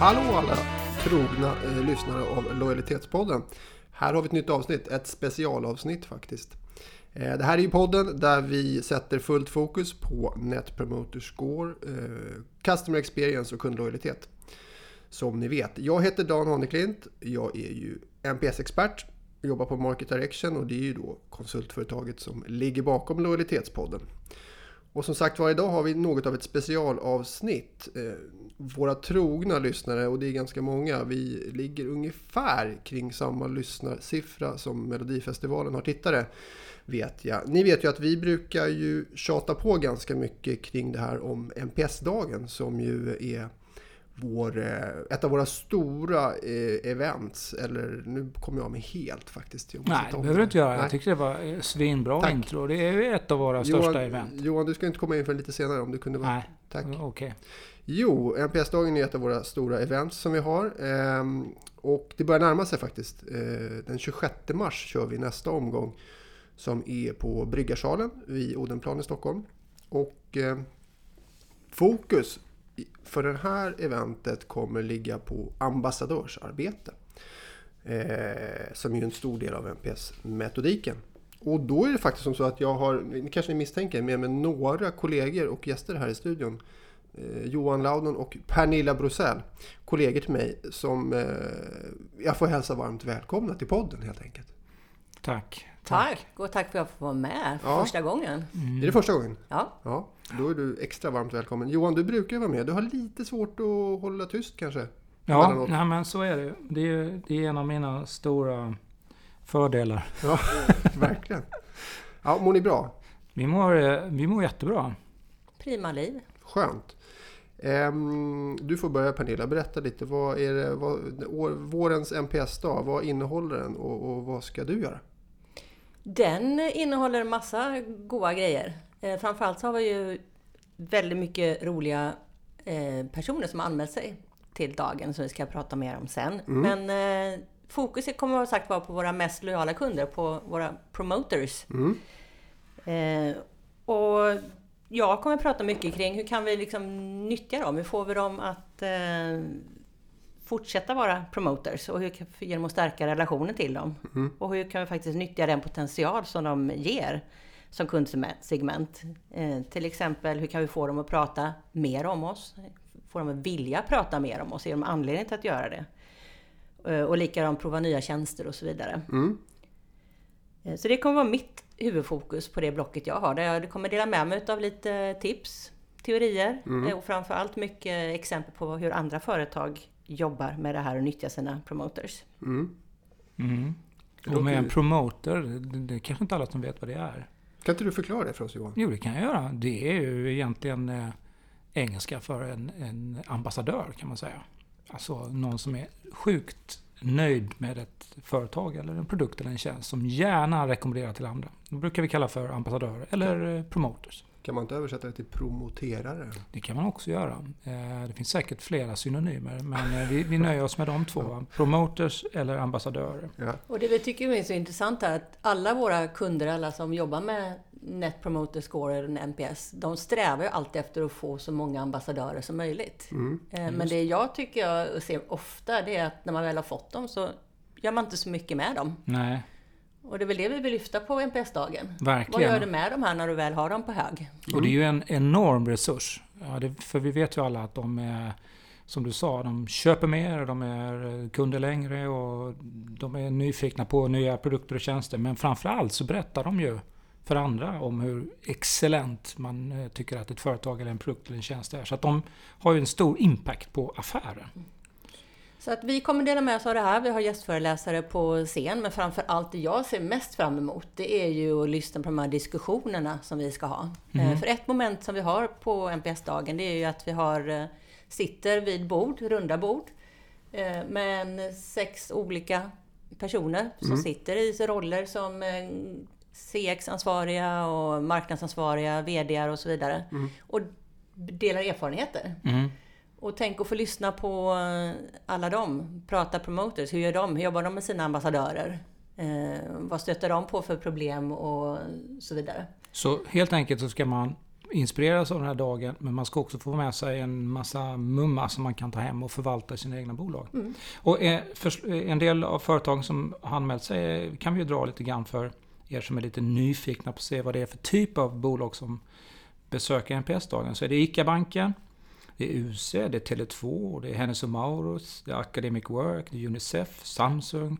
Hallå alla trogna eh, lyssnare av Lojalitetspodden. Här har vi ett nytt avsnitt, ett specialavsnitt faktiskt. Eh, det här är ju podden där vi sätter fullt fokus på Net Promoter Score, eh, Customer Experience och kundlojalitet. Som ni vet, jag heter Dan Haneklint. Jag är ju NPS-expert, jobbar på Market Direction och det är ju då konsultföretaget som ligger bakom Lojalitetspodden. Och som sagt var, idag har vi något av ett specialavsnitt. Eh, våra trogna lyssnare, och det är ganska många, vi ligger ungefär kring samma lyssnarsiffra som Melodifestivalen har tittare. Vet jag. Ni vet ju att vi brukar ju tjata på ganska mycket kring det här om NPS-dagen som ju är vår, eh, ett av våra stora eh, events. Eller nu kommer jag med helt faktiskt. Jag Nej, det behöver du inte göra. Jag tyckte det var eh, svinbra Tack. intro. Det är ett av våra Johan, största event. Johan, du ska inte komma in för lite senare om du kunde vara... Nej, Tack. okej. Okay. Jo, NPS-dagen är ett av våra stora events som vi har. Ehm, och det börjar närma sig faktiskt. Den 26 mars kör vi nästa omgång. Som är på Bryggarsalen vid Odenplan i Stockholm. Och fokus för det här eventet kommer ligga på ambassadörsarbete. Eh, som är en stor del av NPS-metodiken. Och då är det faktiskt som så att jag har, ni kanske ni misstänker, med mig några kollegor och gäster här i studion. Eh, Johan Laudon och Pernilla Brosell. Kollegor till mig som eh, jag får hälsa varmt välkomna till podden helt enkelt. Tack. Tack! Och tack för att jag får vara med ja. första gången. Mm. Är det första gången? Ja. ja. Då är du extra varmt välkommen. Johan, du brukar vara med. Du har lite svårt att hålla tyst kanske? Ja, nej, men så är det. Det är, det är en av mina stora fördelar. Ja, verkligen. Ja, mår ni bra? Vi mår, eh, vi mår jättebra. Prima liv. Skönt. Ehm, du får börja Pernilla, berätta lite. Vad är det, vad, vårens NPS-dag, vad innehåller den och, och vad ska du göra? Den innehåller massa goda grejer. Eh, framförallt så har vi ju väldigt mycket roliga eh, personer som har anmält sig till dagen som vi ska prata mer om sen. Mm. Men eh, fokuset kommer sagt vara på våra mest lojala kunder, på våra promoters. Mm. Eh, och jag kommer prata mycket kring hur kan vi liksom nyttja dem? Hur får vi dem att eh, fortsätta vara promoters och hur, genom att stärka relationen till dem. Mm. Och hur kan vi faktiskt nyttja den potential som de ger som kundsegment. Eh, till exempel, hur kan vi få dem att prata mer om oss? Få dem att vilja prata mer om oss? Ge dem anledning till att göra det? Eh, och likadant prova nya tjänster och så vidare. Mm. Eh, så det kommer vara mitt huvudfokus på det blocket jag har. Där jag kommer dela med mig av lite tips, teorier mm. Eh, och framförallt mycket exempel på hur andra företag jobbar med det här och nyttjar sina promoters. Mm. Mm. Och med en promoter, det är kanske inte alla som vet vad det är. Kan inte du förklara det för oss Johan? Jo, det kan jag göra. Det är ju egentligen eh, engelska för en, en ambassadör kan man säga. Alltså någon som är sjukt nöjd med ett företag eller en produkt eller en tjänst som gärna rekommenderar till andra. Det brukar vi kalla för ambassadörer eller eh, promoters. Kan man inte översätta det till promoterare? Det kan man också göra. Eh, det finns säkert flera synonymer, men eh, vi, vi nöjer oss med de två. Promoters eller ambassadörer. Ja. Och det vi tycker är så intressant är att alla våra kunder, alla som jobbar med Net Promoter Score eller NPS, de strävar ju alltid efter att få så många ambassadörer som möjligt. Mm, eh, men det jag tycker jag ser ofta, det är att när man väl har fått dem så gör man inte så mycket med dem. Nej. Och det är väl det vi vill lyfta på NPS-dagen. Verkligen. Vad gör du med de här när du väl har dem på hög? Mm. Och det är ju en enorm resurs. Ja, det, för vi vet ju alla att de är, som du sa, de köper mer, de är kunder längre och de är nyfikna på nya produkter och tjänster. Men framförallt så berättar de ju för andra om hur excellent man eh, tycker att ett företag eller en produkt eller en tjänst är. Så att de har ju en stor impact på affären. Så att vi kommer dela med oss av det här. Vi har gästföreläsare på scen, men framför allt det jag ser mest fram emot, det är ju att lyssna på de här diskussionerna som vi ska ha. Mm. För ett moment som vi har på NPS-dagen, det är ju att vi har, eh, sitter vid bord, runda bord, eh, med sex olika personer som mm. sitter i roller som CX-ansvariga och marknadsansvariga, VDR och så vidare. Mm. Och delar erfarenheter. Och tänk att få lyssna på eh, alla dem. Prata promoters. Hur gör de? Hur jobbar de med sina ambassadörer? Eh, vad stöter de på för problem och så vidare? Så helt enkelt så ska man inspireras av den här dagen. Men man ska också få med sig en massa mumma som man kan ta hem och förvalta i sina egna bolag. Mm. Och eh, för, en del av företagen som har anmält sig kan vi ju dra lite grann för er som är lite nyfikna på att se vad det är för typ av bolag som besöker NPS-dagen. Så är det ICA-banken, det är UC, det är Tele2, det är Hennes Mauritz, det är Academic Work, det är Unicef, Samsung,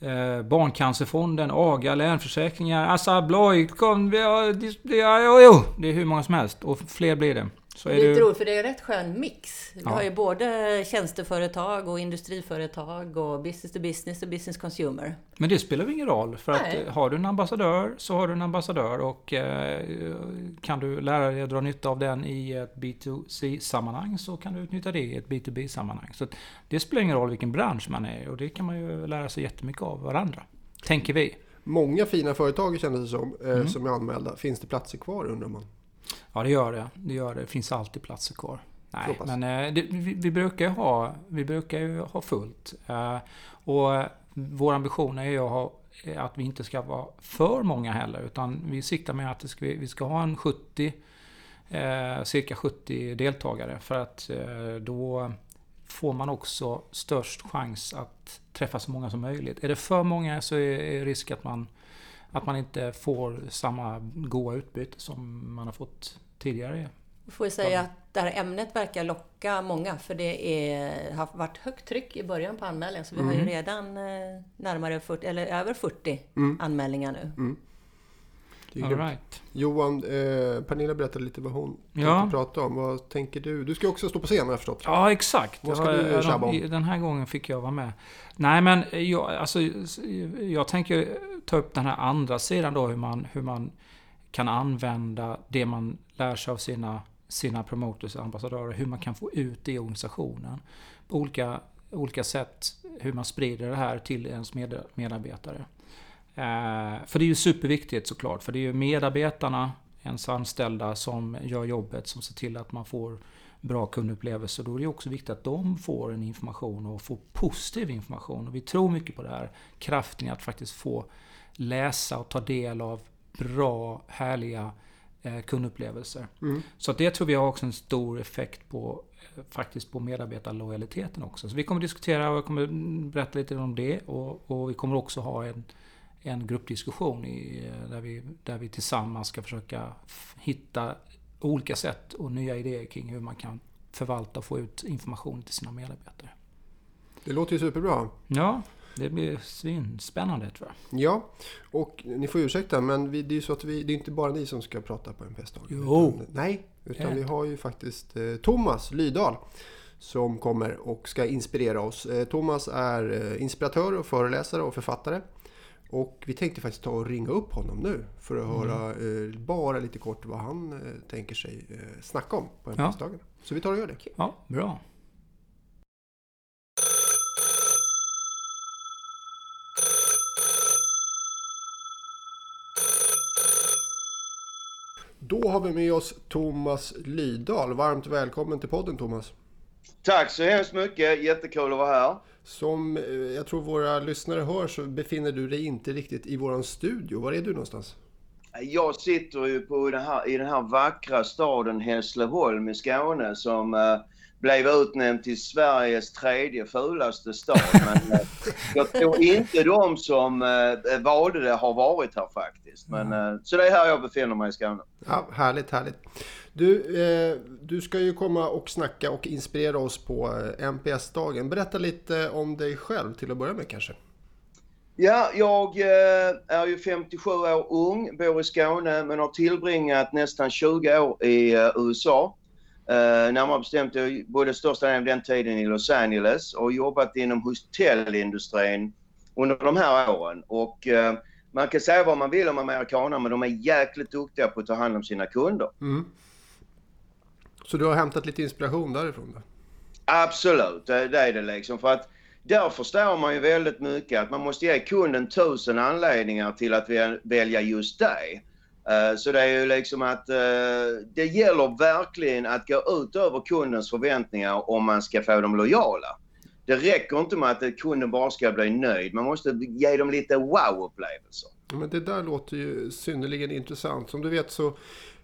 eh, Barncancerfonden, AGA, Länsförsäkringar, Assa Abloy, kom, vi har, det, jo, det är hur många som helst och fler blir det. Så det är är lite du, roligt för det är en rätt skön mix. Vi Ja. har ju både tjänsteföretag och industriföretag och business to business och business consumer. men det spelar ingen roll för att Nej. eh, har du en ambassadör så har du en ambassadör och eh, kan du lära dig att dra nytta av den i ett B2C-sammanhang så kan du utnyttja det i ett B2B-sammanhang. Så det spelar ingen roll vilken bransch man är i och det kan man ju lära sig jättemycket av varandra. Tänker vi. Många fina företag kändes det som, eh, Mm. som är anmälda. Finns det platser kvar undrar man? Ja, det gör det. Det gör det. Det finns alltid platser kvar. Nej, men eh, det, vi, vi, brukar ju ha, vi brukar ju ha fullt. Eh, och eh, vår ambition är ju att, ha, är att vi inte ska vara för många heller. Utan vi siktar med att ska, vi ska ha en 70, eh, cirka 70 deltagare. För att eh, då får man också störst chans att träffa så många som möjligt. Är det för många så är, är risk att man, att man inte får samma goda utbyte som man har fått tidigare. Får ju säga att det här ämnet verkar locka många för det är, har varit högt tryck i början på anmälningen. Så vi har ju Mm. redan eh, närmare 40, eller över 40 Mm. anmälningar nu. Det är All right. Johan, eh, Pernilla berättade lite vad hon Ja. tänkte prata om. Vad tänker du? Du ska också stå på scen har jag förstått. Ja, exakt. Vad ska Jag- du jag- tjabba om? Den här gången fick jag vara med. Nej, men jag, alltså, jag tänker ta upp den här andra sidan då, hur man, hur man kan använda det man lär sig av sina, sina promoters och ambassadörer, hur man kan få ut det i organisationen. På olika, olika sätt, hur man sprider det här till ens med, medarbetare. Eh, för det är ju superviktigt såklart, för det är ju medarbetarna, ens anställda, som gör jobbet, som ser till att man får bra kundupplevelser. Då är det också viktigt att de får en information och får positiv information. Och vi tror mycket på det här kraften i att faktiskt få läsa och ta del av bra, härliga eh, kundupplevelser. Mm. Så det tror vi har också en stor effekt på eh, faktiskt på medarbetarlojaliteten också. Så vi kommer diskutera och jag kommer berätta lite om det och, och vi kommer också ha en, en gruppdiskussion i, eh, där, vi, där vi tillsammans ska försöka hitta olika sätt och nya idéer kring hur man kan förvalta och få ut information till sina medarbetare. Det låter ju superbra. Ja, det blir svinspännande tror jag. Ja, och ni får ursäkta men vi, det är ju så att vi, det är inte bara ni som ska prata på NPS-dagen. Jo. Utan, nej, utan Ja. vi har ju faktiskt eh, Thomas Lydahl som kommer och ska inspirera oss. Eh, Thomas är eh, inspiratör och föreläsare och författare. Och vi tänkte faktiskt ta och ringa upp honom nu för att höra eh, bara lite kort vad han eh, tänker sig eh, snacka om på Ja. NPS-dagen. Så vi tar och gör det. Ja, bra. Då har vi med oss Thomas Lydahl. Varmt välkommen till podden Thomas. Tack så hemskt mycket. Jättekul att vara här. Som eh, jag tror våra lyssnare hör så befinner du dig inte riktigt i våran studio. Var är du någonstans? Jag sitter ju på den här, i den här vackra staden Hässleholm i Skåne som eh, blev utnämnd till Sveriges tredje fulaste stad. Men eh, jag tror inte de som eh, valde det har varit här faktiskt. Men, eh, så det är här jag befinner mig i Skåne. Ja, härligt, härligt. Du, eh, du ska ju komma och snacka och inspirera oss på NPS-dagen. Berätta lite om dig själv till att börja med kanske. Ja, jag är ju 57 år ung, bor i Skåne men har tillbringat nästan 20 år i USA. Eh, närmare bestämt jag bodde största delen av den tiden i Los Angeles och jobbat inom hotellindustrin under de här åren. Och eh, man kan säga vad man vill om amerikaner men de är jäkligt duktiga på att ta hand om sina kunder. Mm. Så du har hämtat lite inspiration därifrån då? Absolut, det, det är det liksom. För att där förstår man ju väldigt mycket att man måste ge kunden tusen anledningar till att väl- välja just dig. Eh, så det är ju liksom att eh, det gäller verkligen att gå ut över kundens förväntningar om man ska få dem lojala. Det räcker inte med att kunden bara ska bli nöjd. Man måste ge dem lite wow-upplevelser. Men det där låter ju synnerligen intressant. Som du vet så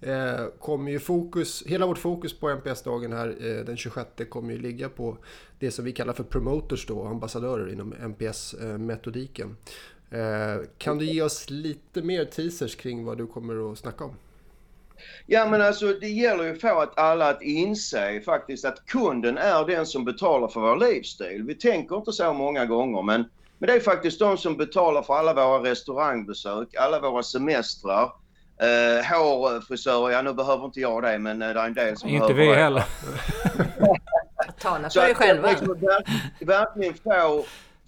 eh, kommer ju fokus, hela vårt fokus på NPS-dagen här eh, den 26 kommer ju ligga på det som vi kallar för promoters då, ambassadörer inom NPS-metodiken. Eh, kan du ge oss lite mer teasers kring vad du kommer att snacka om? Ja men alltså det gäller ju att få att alla att inse faktiskt att kunden är den som betalar för vår livsstil. Vi tänker inte så många gånger men, men det är faktiskt de som betalar för alla våra restaurangbesök, alla våra semestrar, eh, hårfrisörer, ja nu behöver inte jag det men eh, det är en del som Inte vi det. heller. Tala för dig själva. liksom verk- verkligen få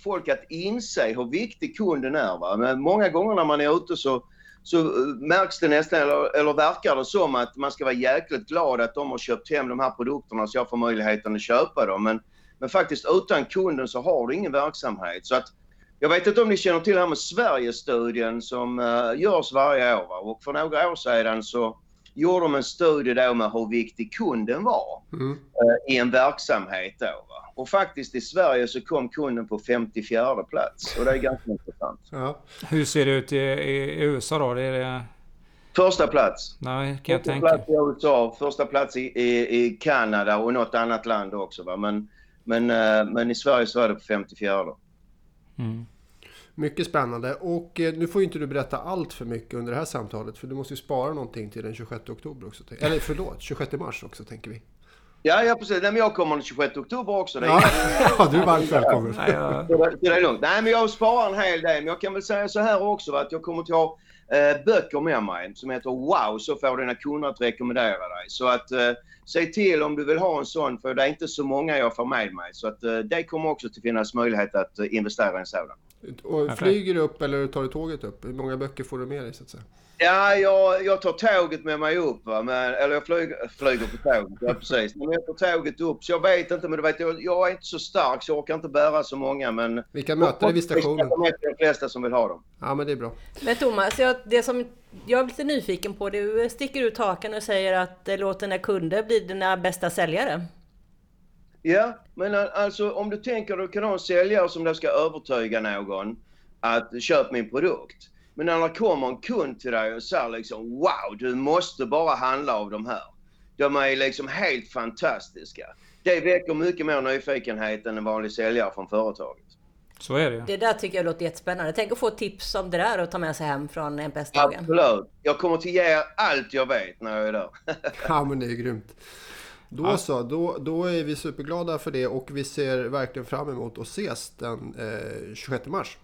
folk att inse hur viktig kunden är. Va? Men många gånger när man är ute så, så eh, märks det nästan, eller, eller verkar det som att man ska vara jäkligt glad att de har köpt hem de här produkterna så jag får möjligheten att köpa dem. Men, men faktiskt utan kunden så har du ingen verksamhet. Så att, jag vet inte om ni känner till det här med Sverigestudien som uh, görs varje år. Va? Och för några år sedan så gjorde de en studie då med hur viktig kunden var Mm. eh, i en verksamhet då. Va? Och faktiskt i Sverige så kom kunden på 54 plats och det är ganska intressant. Ja. Hur ser det ut i, i USA då? Det är det... Första plats. Nej, kan jag Första tänka. plats i USA, första plats i, i, i Kanada och något annat land också. Va? Men, men, eh, men i Sverige så var det på 54. Mm. Mycket spännande och eh, nu får ju inte du berätta allt för mycket under det här samtalet för du måste ju spara någonting till den 26 oktober också. Eller förlåt, 26 mars också tänker vi. Ja, ja precis. Nej, men jag kommer den 26 oktober också. Det är Ja, ja du är varmt välkommen. Nej, jag... Så det, är lugnt. Nej, men jag sparar en hel del. Men jag kan väl säga så här också att jag kommer att ha eh, böcker med mig som heter Wow, så får dina kunder att rekommendera dig. Så att eh, säg till om du vill ha en sån, för det är inte så många jag får med mig. Så att eh, det kommer också att finnas möjlighet att eh, investera i en sådan. Och flyger du upp eller tar du tåget upp? Hur många böcker får du med dig så att säga? Ja, jag, jag tar tåget med mig upp. Va? Men, eller jag flyger, flyger på tåget, ja precis. Men jag tar tåget upp. Så jag vet inte, men du vet, jag, jag är inte så stark så jag orkar inte bära så många. Men Vi kan möta dig vid stationen. Jag är de flesta som vill ha dem. Ja men det är bra. Men Thomas, jag, det som jag är lite nyfiken på, du sticker ut hakan och säger att eh, låt dina kunder bli dina bästa säljare. Ja, men alltså om du tänker att du kan ha en säljare som då ska övertyga någon att köpa min produkt. Men när det kommer en kund till dig och säger liksom wow, du måste bara handla av de här. De är liksom helt fantastiska. Det väcker mycket mer nyfikenhet än en vanlig säljare från företaget. Så är det. Det där tycker jag låter jättespännande. Tänk att få tips om det där och ta med sig hem från NPS-dagen. Absolut. Jag kommer att ge er allt jag vet när jag är där. Ja men det är grymt. Då så, då, då är vi superglada för det och vi ser verkligen fram emot att ses den eh, 26 mars.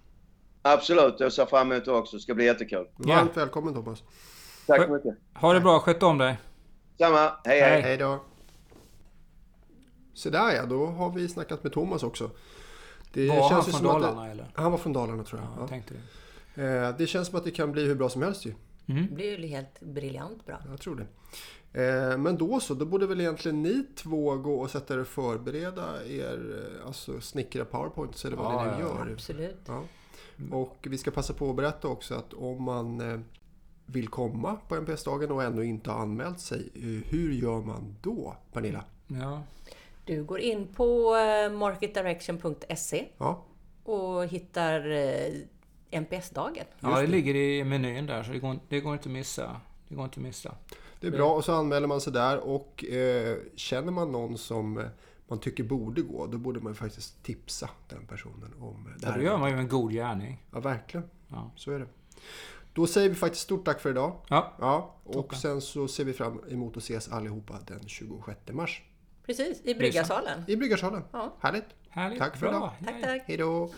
Absolut, jag ser fram emot det också. Det ska bli jättekul. Ja. Varmt välkommen Thomas. Tack så mycket. Ha det bra, sköt om dig. Samma. Hej hej. Hej. Då. Så där ja, då har vi snackat med Thomas också. Det Var han från Dalarna det, eller? Han var från Dalarna tror Ja, jag. jag tänkte det. Ja. Eh, Det känns som att det kan bli hur bra som helst ju. Mm. Det blir ju helt briljant bra. Jag tror det. Eh, Men då så, då borde väl egentligen ni två gå och sätta er och förbereda er, eh, alltså snickra powerpoints eller vad Ja, ni nu ja, gör. Absolut. Ja. Och vi ska passa på att berätta också att om man eh, vill komma på NPS-dagen och ändå inte har anmält sig, hur gör man då, Pernilla? Ja. Du går in på marketdirection.se Ja, och hittar NPS-dagen. ja, det ligger i menyn där så det går, det går inte att missa. Det går inte att missa. det är bra. Och så anmäler man sig där och eh, känner man någon som eh, man tycker borde gå, då borde man faktiskt tipsa den personen om eh, det Ja, här. då gör man ju en god gärning. Ja, verkligen. Ja. Så är det. Då säger vi faktiskt stort tack för idag. Ja, Ja, och Toppen. sen så ser vi fram emot att ses allihopa den 26 mars. Precis, i Bryggarsalen. I Bryggarsalen. Ja. Härligt. härligt. Tack för bra. idag. Tack, tack. Hej då.